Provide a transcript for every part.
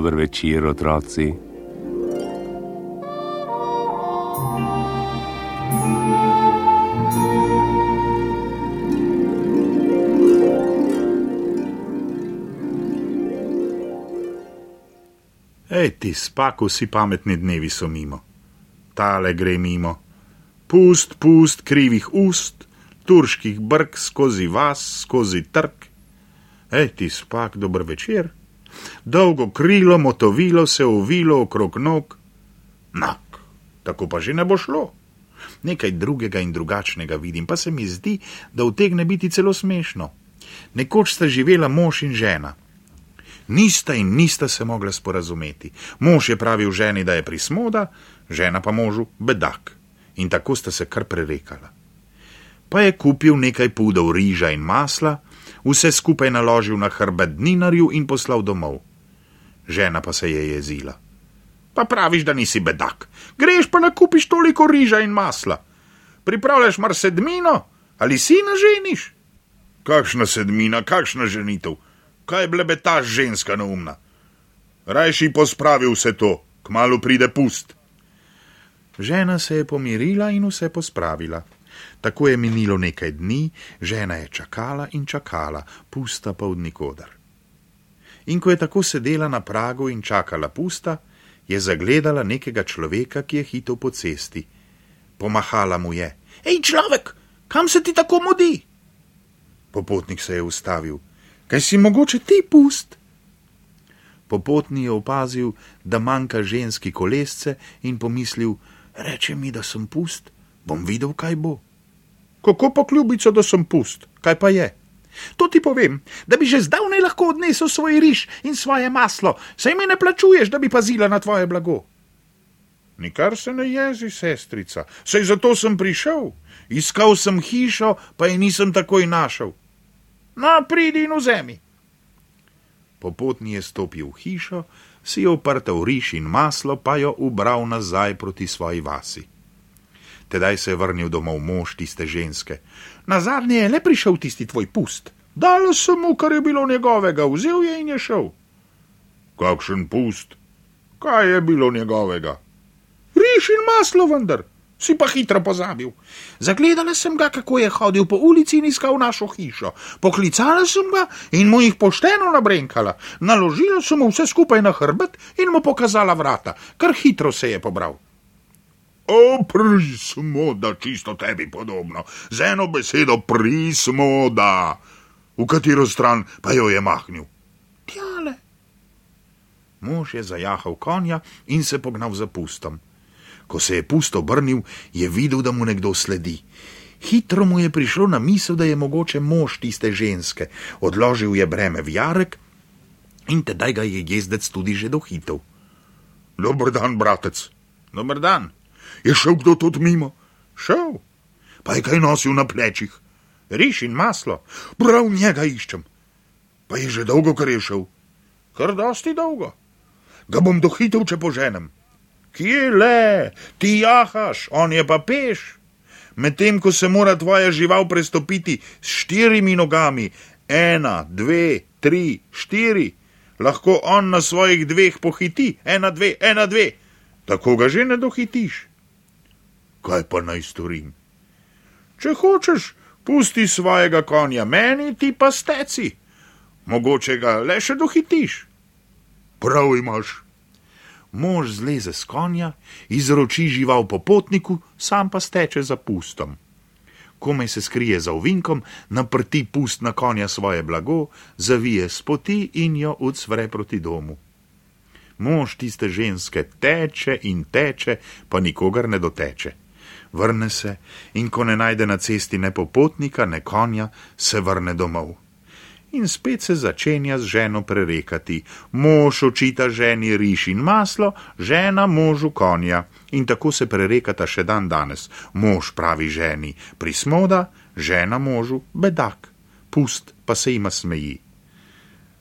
večer, otroci. Ej, ti spak, vsi pametni dnevi so mimo. Tale gre mimo. Pust, pust krivih ust, turških brk skozi vas, skozi trg. Ej, ti spak, dober večer. Dolgo krilo, motovilo se uvilo okrog nog. Nak, tako pa že ne bo šlo. Nekaj drugega in drugačnega vidim, pa se mi zdi, da utegne biti celo smešno. Nekoč sta živela mož in žena. Nista in nista se mogla sporazumeti. Mož je pravil ženi, da je prismoda, žena pa možu bedak. In tako sta se kar prerekala. Pa je kupil nekaj pudov riža in masla, vse skupaj naložil na hrbet dninarju in poslal domov. Žena pa se je jezila. Pa praviš, da nisi bedak, greš pa nakupiš toliko riža in masla. Pripravljaš mar sedmino ali si naženiš? Kakšna sedmina, kakšna ženitev? kaj blebetaš ženska neumna. Rajši pospravi vse to, kmalo pride pust. Žena se je pomirila in vse pospravila. Tako je minilo nekaj dni, žena je čakala in čakala, pusta pa od nikodar. In ko je tako sedela na pragu in čakala pusta, je zagledala nekega človeka, ki je hitel po cesti. Pomahala mu je: Hej, človek, kam se ti tako mudi? Popotnik se je ustavil kaj si mogoče ti pust? Popotni je opazil, da manjka ženski kolesce in pomislil: Reče mi, da sem pust, bom videl, kaj bo. Kako pa kljubico, da sem pust, kaj pa je? To ti povem, da bi že zdavnaj lahko odnesel svoj riž in svoje maslo, saj mi ne plačuješ, da bi pazila na tvoje blago. Nikar se ne jezi, sestrica, saj zato sem prišel. Iskal sem hišo, pa je nisem takoj našel. No, pridi in vzemi. Popotni je stopil v hišo, si jo oprtel riž in maslo, pa jo ubral nazaj proti svoji vasi. Tedaj se je vrnil domov mož tiste ženske. Na zadnje je le prišel tisti tvoj pust. Dal sem mu, kar je bilo njegovega, vzel je in je šel. Kakšen pust? Kaj je bilo njegovega? Riž in maslo vendar si pa hitro pozabil. Zagledala sem ga, kako je hodil po ulici in iskal našo hišo. Poklicala sem ga in mu jih pošteno nabrenkala. Naložila sem mu vse skupaj na hrbet in mu pokazala vrata, kar hitro se je pobral. O, prismoda, čisto tebi podobno, z eno besedo prismoda, v katero stran pa jo je mahnil. Tjale. Mož je zajahal konja in se pognal za pustom. Ko se je pusto obrnil, je videl, da mu nekdo sledi. Hitro mu je prišlo na misel, da je mogoče mož tiste ženske. Odložil je breme v jarek in tedaj ga je jezdec tudi že dohitel. Dobr dan, bratec. Dobr dan. Je šel kdo tudi mimo? Šel. Pa je kaj nosil na plečih? Riš in maslo. Prav njega iščem. Pa je že dolgo, kar je šel. Kar dosti dolgo. Ga bom dohitel, če poženem. Kje le, ti jahaš, on je pa peš. Medtem ko se mora tvoja žival prestopiti s štirimi nogami, ena, dve, tri, štiri, lahko on na svojih dveh pohiti, ena, dve, ena, dve, tako ga že ne dohitiš. Kaj pa naj storim? Če hočeš, pusti svojega konja meni, ti pa steci, mogoče ga le še dohitiš. Prav imaš mož zleze z konja, izroči žival po potniku, sam pa steče za pustom. Komaj se skrije za ovinkom, naprti pust na konja svoje blago, zavije spoti in jo ucvre proti domu. Mož tiste ženske teče in teče, pa nikogar ne doteče. Vrne se in ko ne najde na cesti ne popotnika, ne konja, se vrne domov in spet se začenja z ženo prerekati. Mož očita ženi riž in maslo, žena možu konja. In tako se prerekata še dan danes. Mož pravi ženi prismoda, žena možu bedak. Pust pa se ima smeji.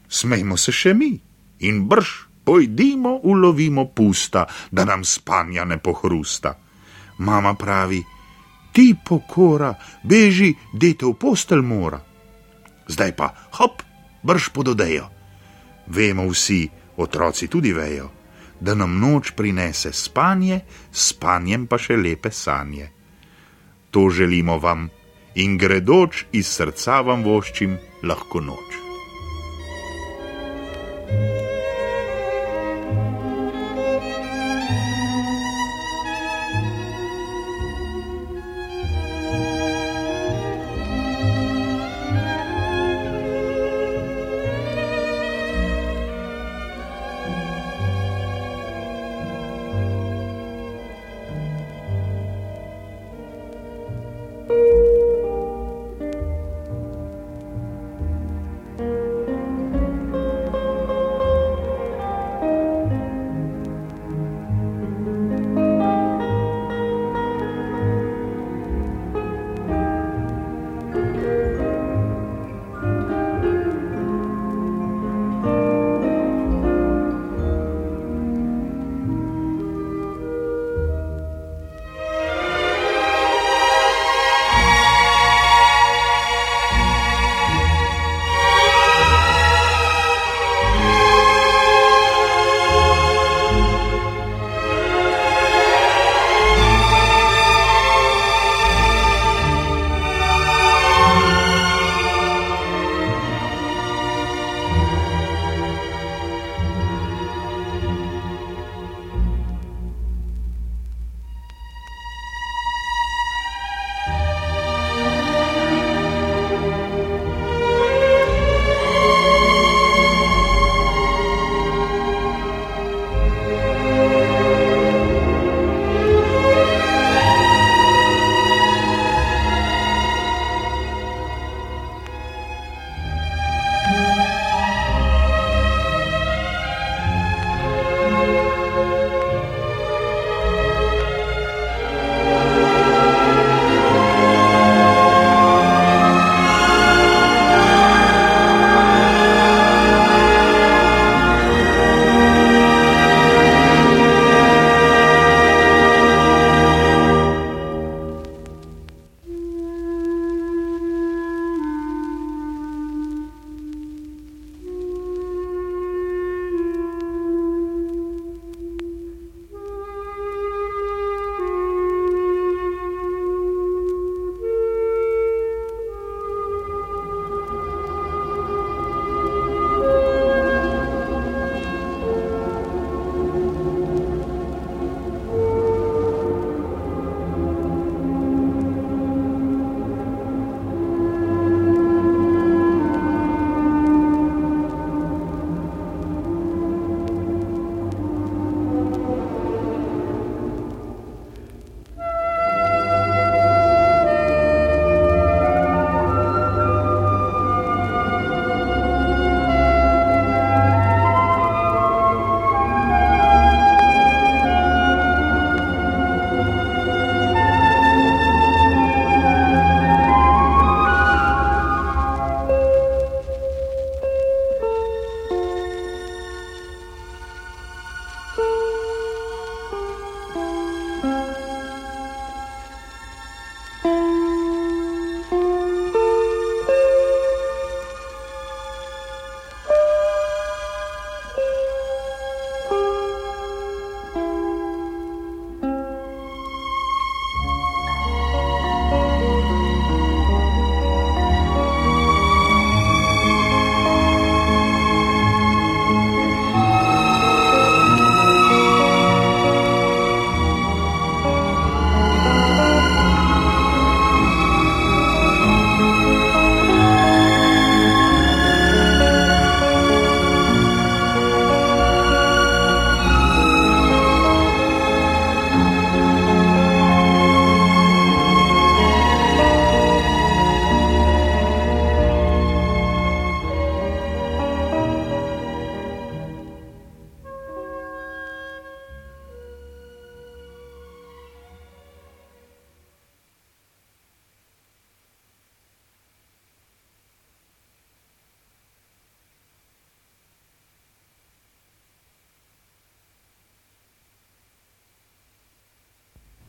Smejmo se še mi in brž pojdimo, ulovimo pusta, da nam spanja ne pohrusta. Mama pravi: Ti pokora, beži, dete v postelj mora zdaj pa hop, brž pod odejo. Vemo vsi, Otroci tudi vejo, da nam noč prinese spanje, spanjem pa še lepe sanje. To želimo vam in gredoč iz srca vam voščim lahko noč.